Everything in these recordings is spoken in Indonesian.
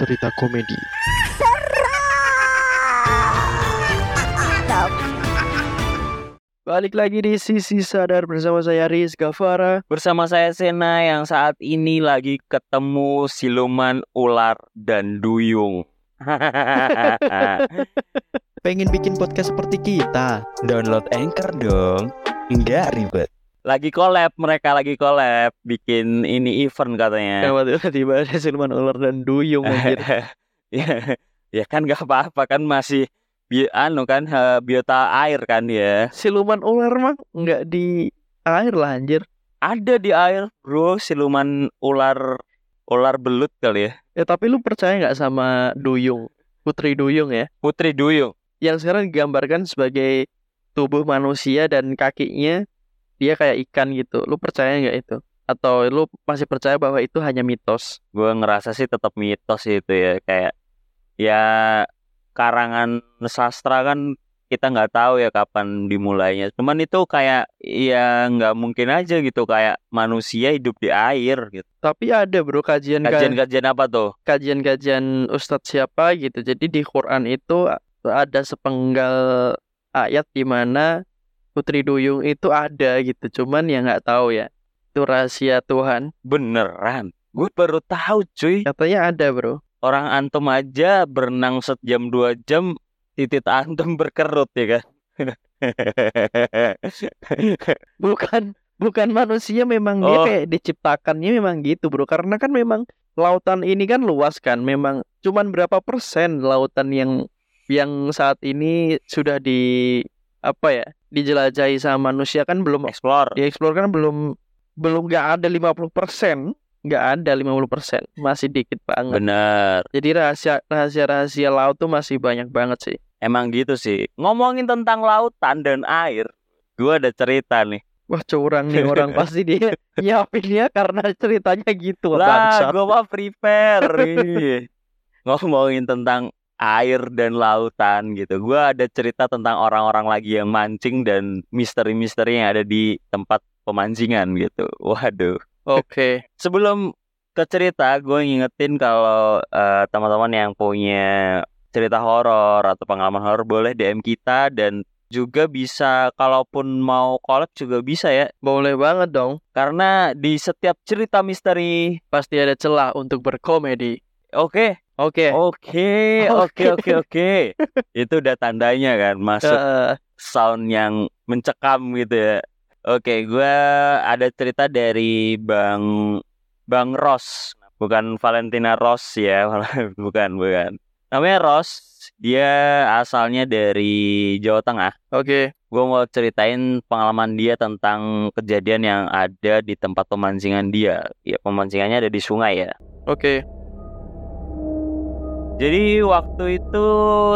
cerita komedi. Balik lagi di Sisi Sadar bersama saya Riz Gavara. Bersama saya Sena yang saat ini lagi ketemu siluman ular dan duyung. Pengen bikin podcast seperti kita? Download Anchor dong. Nggak ribet. Lagi collab mereka lagi collab bikin ini event katanya. Kenapa tiba-tiba ada siluman ular dan duyung anjir? ya, ya kan gak apa-apa kan masih bi anu kan eh, biota air kan ya. Siluman ular mah nggak di air lah anjir. Ada di air, Bro, siluman ular ular belut kali ya. Ya tapi lu percaya nggak sama duyung? Putri duyung ya? Putri duyung. Yang sekarang digambarkan sebagai tubuh manusia dan kakinya dia kayak ikan gitu. Lu percaya nggak itu? Atau lu masih percaya bahwa itu hanya mitos? Gue ngerasa sih tetap mitos itu ya kayak ya karangan sastra kan kita nggak tahu ya kapan dimulainya. Cuman itu kayak ya nggak mungkin aja gitu kayak manusia hidup di air gitu. Tapi ada bro kajian Kajian-kajian apa tuh? kajian-kajian ustadz siapa gitu. Jadi di Quran itu ada sepenggal ayat di mana Putri Duyung itu ada gitu. Cuman ya nggak tahu ya. Itu rahasia Tuhan. Beneran? Gue baru tahu cuy. Katanya ada bro. Orang antum aja berenang sejam dua jam titit antum berkerut ya kan? Bukan bukan manusia memang dia Oh. kayak diciptakannya memang gitu bro. Karena kan memang lautan ini kan luas kan. Memang cuman berapa persen lautan yang yang saat ini sudah di apa ya dijelajahi sama manusia kan belum Explore. dieksplor kan belum belum nggak ada 50% nggak ada 50% masih dikit banget Bener. jadi rahasia rahasia rahasia laut tuh masih banyak banget sih Emang gitu sih. Ngomongin tentang lautan dan air, gue ada cerita nih. wah curang nih orang pasti dia nyiapinnya karena ceritanya gitu Lah, gue mah prepare. Ngomongin tentang air dan lautan gitu. Gue ada cerita tentang orang-orang lagi yang mancing dan misteri-misteri yang ada di tempat pemancingan gitu. Waduh. oke Sebelum ke cerita, gue ngingetin kalau eh, teman-teman yang punya cerita horor atau pengalaman horor boleh DM kita dan juga bisa kalaupun mau collab juga bisa ya. boleh banget dong Karena di setiap cerita misteri pasti ada celah untuk berkomedi Oke, oke oke, oke, oke, oke. Itu udah tandanya kan masuk sound yang mencekam gitu ya. Oke, gua ada cerita dari Bang Bang Ros, bukan Valentina Ros ya, bukan, bukan. Namanya Ros, dia asalnya dari Jawa Tengah. oke Gue mau ceritain pengalaman dia tentang kejadian yang ada di tempat pemancingan dia. Ya, pemancingannya ada di sungai ya. oke Jadi waktu itu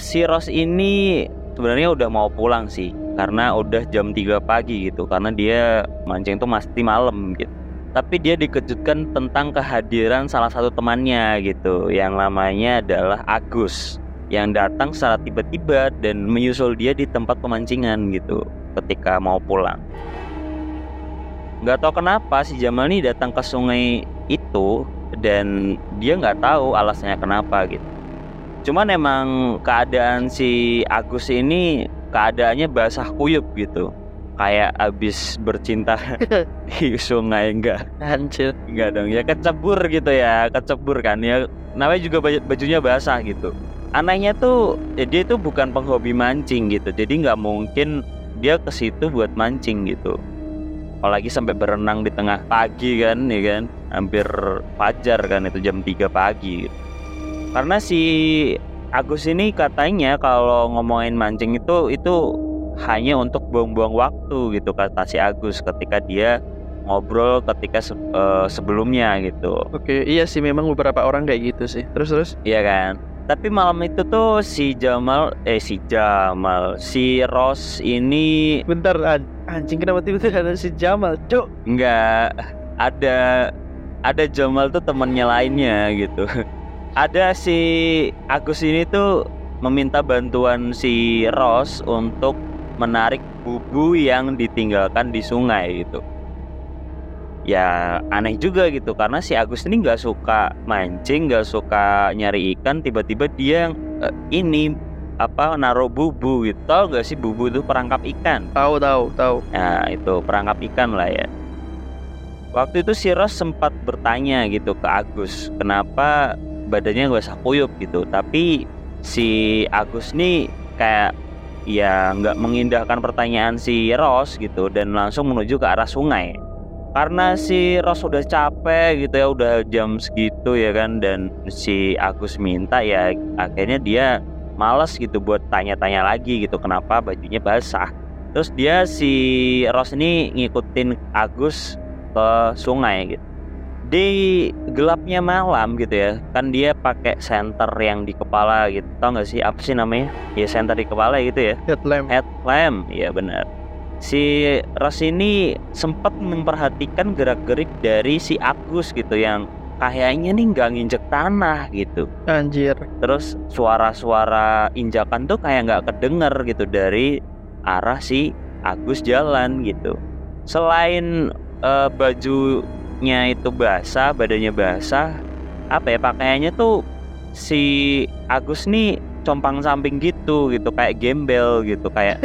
si Ros ini sebenarnya udah mau pulang sih karena udah jam 3 pagi gitu karena dia mancing tuh mesti malam gitu. Tapi dia dikejutkan tentang kehadiran salah satu temannya gitu yang namanya adalah Agus yang datang secara tiba-tiba dan menyusul dia di tempat pemancingan gitu ketika mau pulang. Nggak tahu kenapa si Jamal nih datang ke sungai itu dan dia nggak tahu alasannya kenapa gitu. Cuman emang keadaan si Agus ini keadaannya basah kuyup gitu. Kayak abis bercinta di sungai enggak. Anjir enggak dong ya kecebur gitu ya kecebur kan. Ya namanya juga baju- bajunya basah gitu. Anehnya tuh ya dia tuh bukan penghobi mancing gitu. Jadi nggak mungkin dia ke situ buat mancing gitu. Apalagi sampai berenang di tengah pagi kan ya kan. Hampir fajar kan itu jam 3 pagi gitu. Karena si Agus ini katanya kalau ngomongin mancing itu itu hanya untuk buang-buang waktu gitu kata si Agus ketika dia ngobrol ketika se- eh, sebelumnya gitu. Oke iya sih memang beberapa orang kayak gitu sih. Terus terus? Iya kan? Tapi malam itu tuh si Jamal eh si Jamal si Ros ini bentar an- anjing kenapa tiba-tiba ada si Jamal cuk? Nggak ada ada Jamal tuh temennya lainnya gitu ada si Agus ini tuh meminta bantuan si Ros untuk menarik bubu yang ditinggalkan di sungai gitu. Ya aneh juga gitu karena si Agus ini nggak suka mancing nggak suka nyari ikan tiba-tiba dia eh, ini apa naruh bubu gitu. Tau gak sih bubu itu perangkap ikan? Tahu tahu tahu. Nah itu perangkap ikan lah ya. Waktu itu si Ros sempat bertanya gitu ke Agus Kenapa badannya gak usah kuyup gitu. Tapi si Agus nih kayak ya nggak mengindahkan pertanyaan si Ros gitu Dan langsung menuju ke arah sungai. Karena si Ros udah capek gitu ya Udah jam segitu ya kan Dan si Agus minta ya akhirnya dia males gitu buat tanya-tanya lagi gitu Kenapa bajunya basah. Terus dia si Ros ini ngikutin Agus ke sungai gitu. Di gelapnya malam gitu ya, kan dia pakai senter yang di kepala gitu. Tau gak sih apa sih namanya? Ya senter di kepala gitu ya. Headlamp. Headlamp, ya benar. Si Ros ini sempat memperhatikan gerak-gerik dari si Agus gitu yang kayaknya nih nggak nginjek tanah gitu. Anjir. Terus suara-suara injakan tuh kayak nggak kedenger gitu dari arah si Agus jalan gitu. Selain eh, bajunya itu basah, badannya basah, apa ya pakaiannya tuh si Agus nih compang samping gitu gitu kayak gembel gitu kayak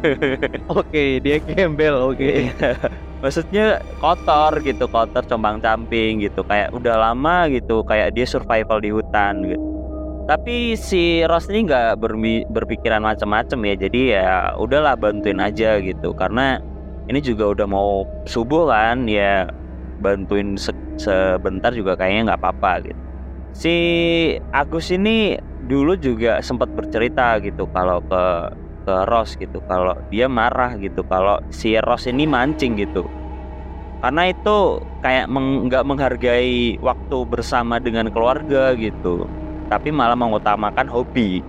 Oke, dia gembel. Oke. maksudnya kotor gitu kotor compang camping gitu kayak udah lama gitu kayak dia survival di hutan gitu tapi si Ros ini nggak berpikiran macam-macam ya jadi ya udahlah bantuin aja gitu karena ini juga udah mau subuh kan ya bantuin se- sebentar juga kayaknya nggak apa-apa gitu. Si Agus ini dulu juga sempat bercerita gitu kalau ke ke Ros gitu kalau dia marah gitu kalau si Ros ini mancing gitu. Karena itu kayak meng- nggak menghargai waktu bersama dengan keluarga gitu tapi malah mengutamakan hobi.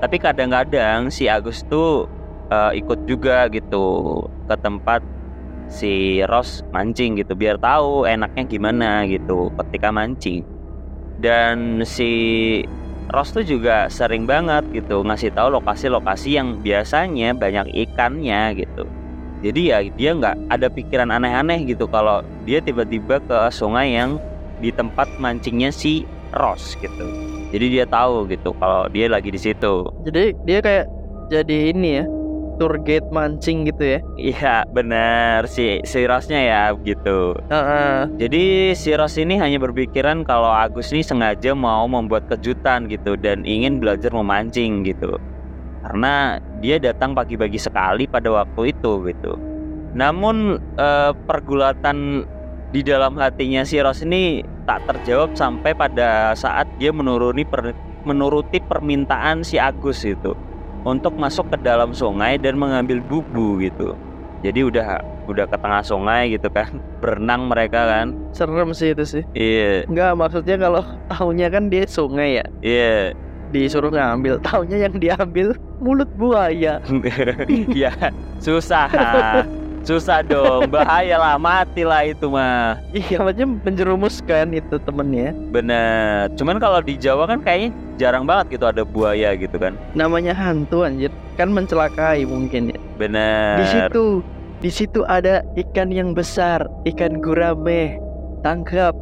Tapi kadang-kadang si Agus tuh eh, ikut juga gitu ke tempat si Ros mancing gitu biar tahu enaknya gimana gitu ketika mancing dan si Ros tuh juga sering banget gitu ngasih tahu lokasi-lokasi yang biasanya banyak ikannya gitu. Jadi ya dia nggak ada pikiran aneh-aneh gitu kalau dia tiba-tiba ke sungai yang di tempat mancingnya si Ros gitu. Jadi dia tahu gitu kalau dia lagi di situ. Jadi dia kayak jadi ini ya, tour guide mancing gitu ya. Iya benar si si Rosnya ya gitu. Heeh. Jadi si Ros ini hanya berpikiran kalau Agus ini sengaja mau membuat kejutan gitu dan ingin belajar memancing gitu. Karena dia datang pagi-pagi sekali pada waktu itu gitu. Namun eh, pergulatan di dalam hatinya si Ros ini tak terjawab sampai pada saat dia menuruni per- menuruti permintaan si Agus itu untuk masuk ke dalam sungai dan mengambil bubu gitu. Jadi udah udah ke tengah sungai gitu kan, berenang mereka kan. Serem sih itu sih. Iya, Enggak, maksudnya kalau tahunya kan dia sungai ya, iya. disuruh ngambil. Tahunya yang diambil mulut buaya. ya susah susah dong bahaya lah mati lah itu mah Iya, maksudnya menjerumuskan itu temennya. bener cuman kalau di Jawa kan kayaknya jarang banget gitu ada buaya gitu kan Namanya hantu anjir. Kan mencelakai mungkin ya. bener Di situ, di situ ada ikan yang besar, ikan gurame. Tangkap,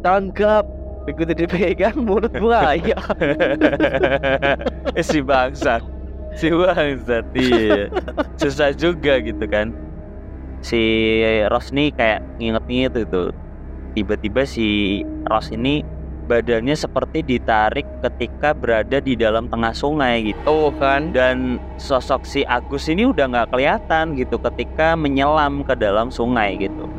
tangkap. Begitu dipegang mulut buaya. si bangsat si bangsat iya susah juga gitu kan si Ros nih kayak nginget-nginget itu tiba-tiba si Ros ini badannya seperti ditarik ketika berada di dalam tengah sungai gitu Tuh kan. dan sosok si Agus ini udah nggak kelihatan gitu ketika menyelam ke dalam sungai gitu.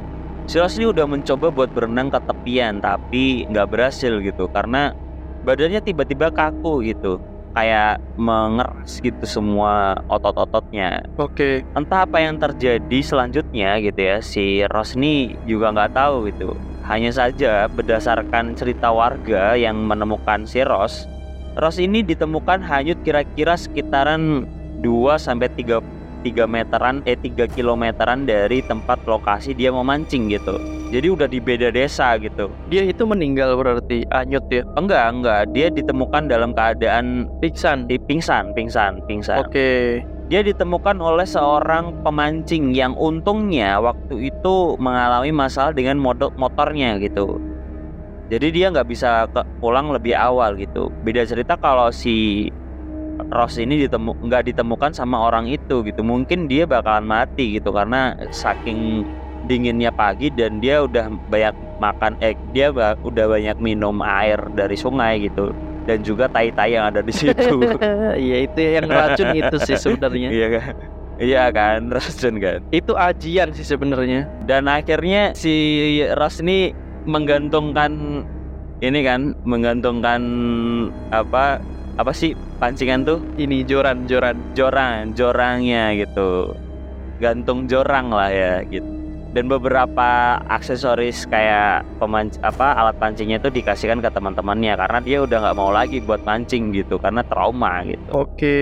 Si Ros ini udah mencoba buat berenang ke tepian tapi nggak berhasil gitu karena badannya tiba-tiba kaku gitu kayak mengeras gitu semua otot-ototnya Oke. entah apa yang terjadi selanjutnya gitu ya si Ros ini juga nggak tahu gitu hanya saja berdasarkan cerita warga yang menemukan si Ros Ros ini ditemukan hanyut kira-kira sekitaran 2 sampai 3 3 meteran eh 3 kilometeran dari tempat lokasi dia memancing gitu. Jadi udah di beda desa gitu. Dia itu meninggal berarti anyut ya. Enggak, enggak, dia ditemukan dalam keadaan Pingsan. di pingsan, pingsan, pingsan. Oke. dia ditemukan oleh seorang pemancing yang untungnya waktu itu mengalami masalah dengan model motornya gitu. Jadi dia nggak bisa ke, pulang lebih awal gitu. Beda cerita kalau si Ross ini ditemu nggak ditemukan sama orang itu gitu. Mungkin dia bakalan mati gitu karena saking dinginnya pagi dan dia udah banyak makan eh dia ba- udah banyak minum air dari sungai gitu dan juga tai-tai yang ada di situ. Iya itu yang racun itu sih sebenarnya. Iya kan? Iya kan, racun kan. Itu ajian sih sebenarnya. Dan akhirnya si Ross ini menggantungkan ini kan, menggantungkan apa apa sih pancingan tuh Ini joran joran. jorang, jorangnya gitu. Gantung jorang lah ya gitu. Dan beberapa aksesoris kayak pemanc apa alat pancingnya itu dikasihkan ke teman-temannya karena dia udah nggak mau lagi buat mancing gitu karena trauma gitu. Oke.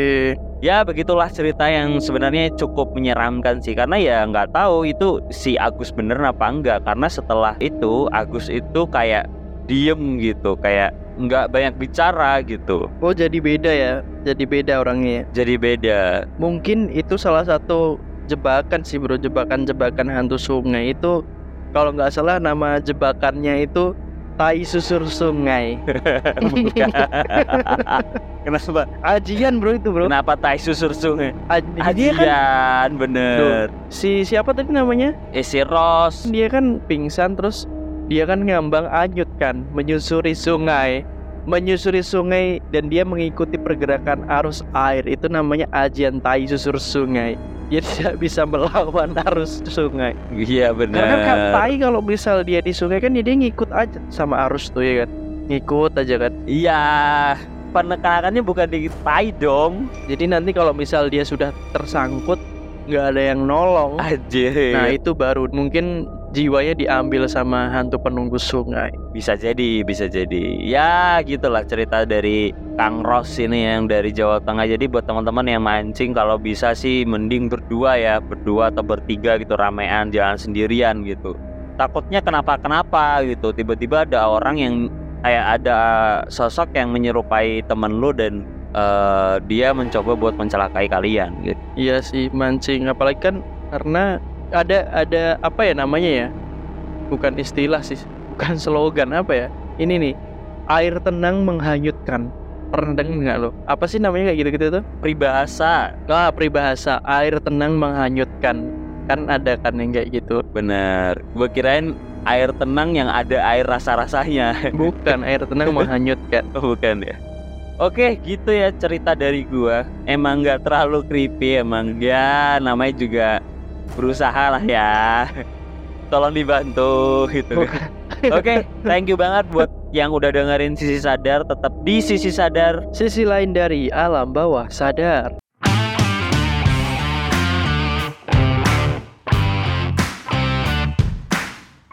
Ya begitulah cerita yang sebenarnya cukup menyeramkan sih karena ya nggak tahu itu si Agus bener apa enggak karena setelah itu Agus itu kayak diem gitu kayak nggak banyak bicara gitu Oh jadi beda ya. Jadi beda orangnya. jadi beda Mungkin itu salah satu jebakan sih bro. Jebakan-jebakan hantu sungai itu kalau nggak salah nama jebakannya itu tai susur sungai. Kenapa Ajian bro itu bro. kenapa tai susur sungai Aj- kan bener si siapa tadi namanya? eh si Ros Dia kan pingsan terus dia kan ngambang anyut kan menyusuri sungai menyusuri sungai dan dia mengikuti pergerakan arus air. Itu namanya ajian tai susur sungai. Dia tidak bisa melawan arus sungai. Iya karena kan tai kalau misal dia di sungai kan ya dia ngikut aja sama arus tuh ya kan? Ngikut aja kan? Iya. Penekanannya bukan di tai dong. Jadi nanti kalau misal dia sudah tersangkut nggak ada yang nolong. Anjir. nah itu baru mungkin jiwanya diambil sama hantu penunggu sungai Bisa jadi, bisa jadi. Ya, gitulah cerita dari Kang Ros ini yang dari Jawa Tengah. Jadi buat teman-teman yang mancing kalau bisa sih mending berdua ya, berdua atau bertiga gitu ramean, jangan sendirian gitu. Takutnya kenapa-kenapa gitu. Tiba-tiba ada orang yang kayak ada sosok yang menyerupai temen lu dan eh, dia mencoba buat mencelakai kalian gitu. Iya sih mancing apalagi kan karena ada ada apa ya namanya ya? Bukan istilah sih bukan slogan apa ya? Ini nih air tenang menghanyutkan. Pernah dengar nggak lo? Apa sih namanya kayak gitu gitu tuh? Peribahasa, ah peribahasa. Air tenang menghanyutkan. Kan ada kan yang kayak gitu. Bener. Gue kirain air tenang yang ada air rasa-rasanya. bukan air tenang menghanyutkan. Oh, bukan ya. Oke, gitu ya cerita dari gua. Emang nggak terlalu creepy, emang. Ya namanya juga berusaha lah ya. Tolong dibantu gitu. Oke, thank you banget buat yang udah dengerin sisi sadar. Tetap di sisi sadar. sisi lain dari alam bawah sadar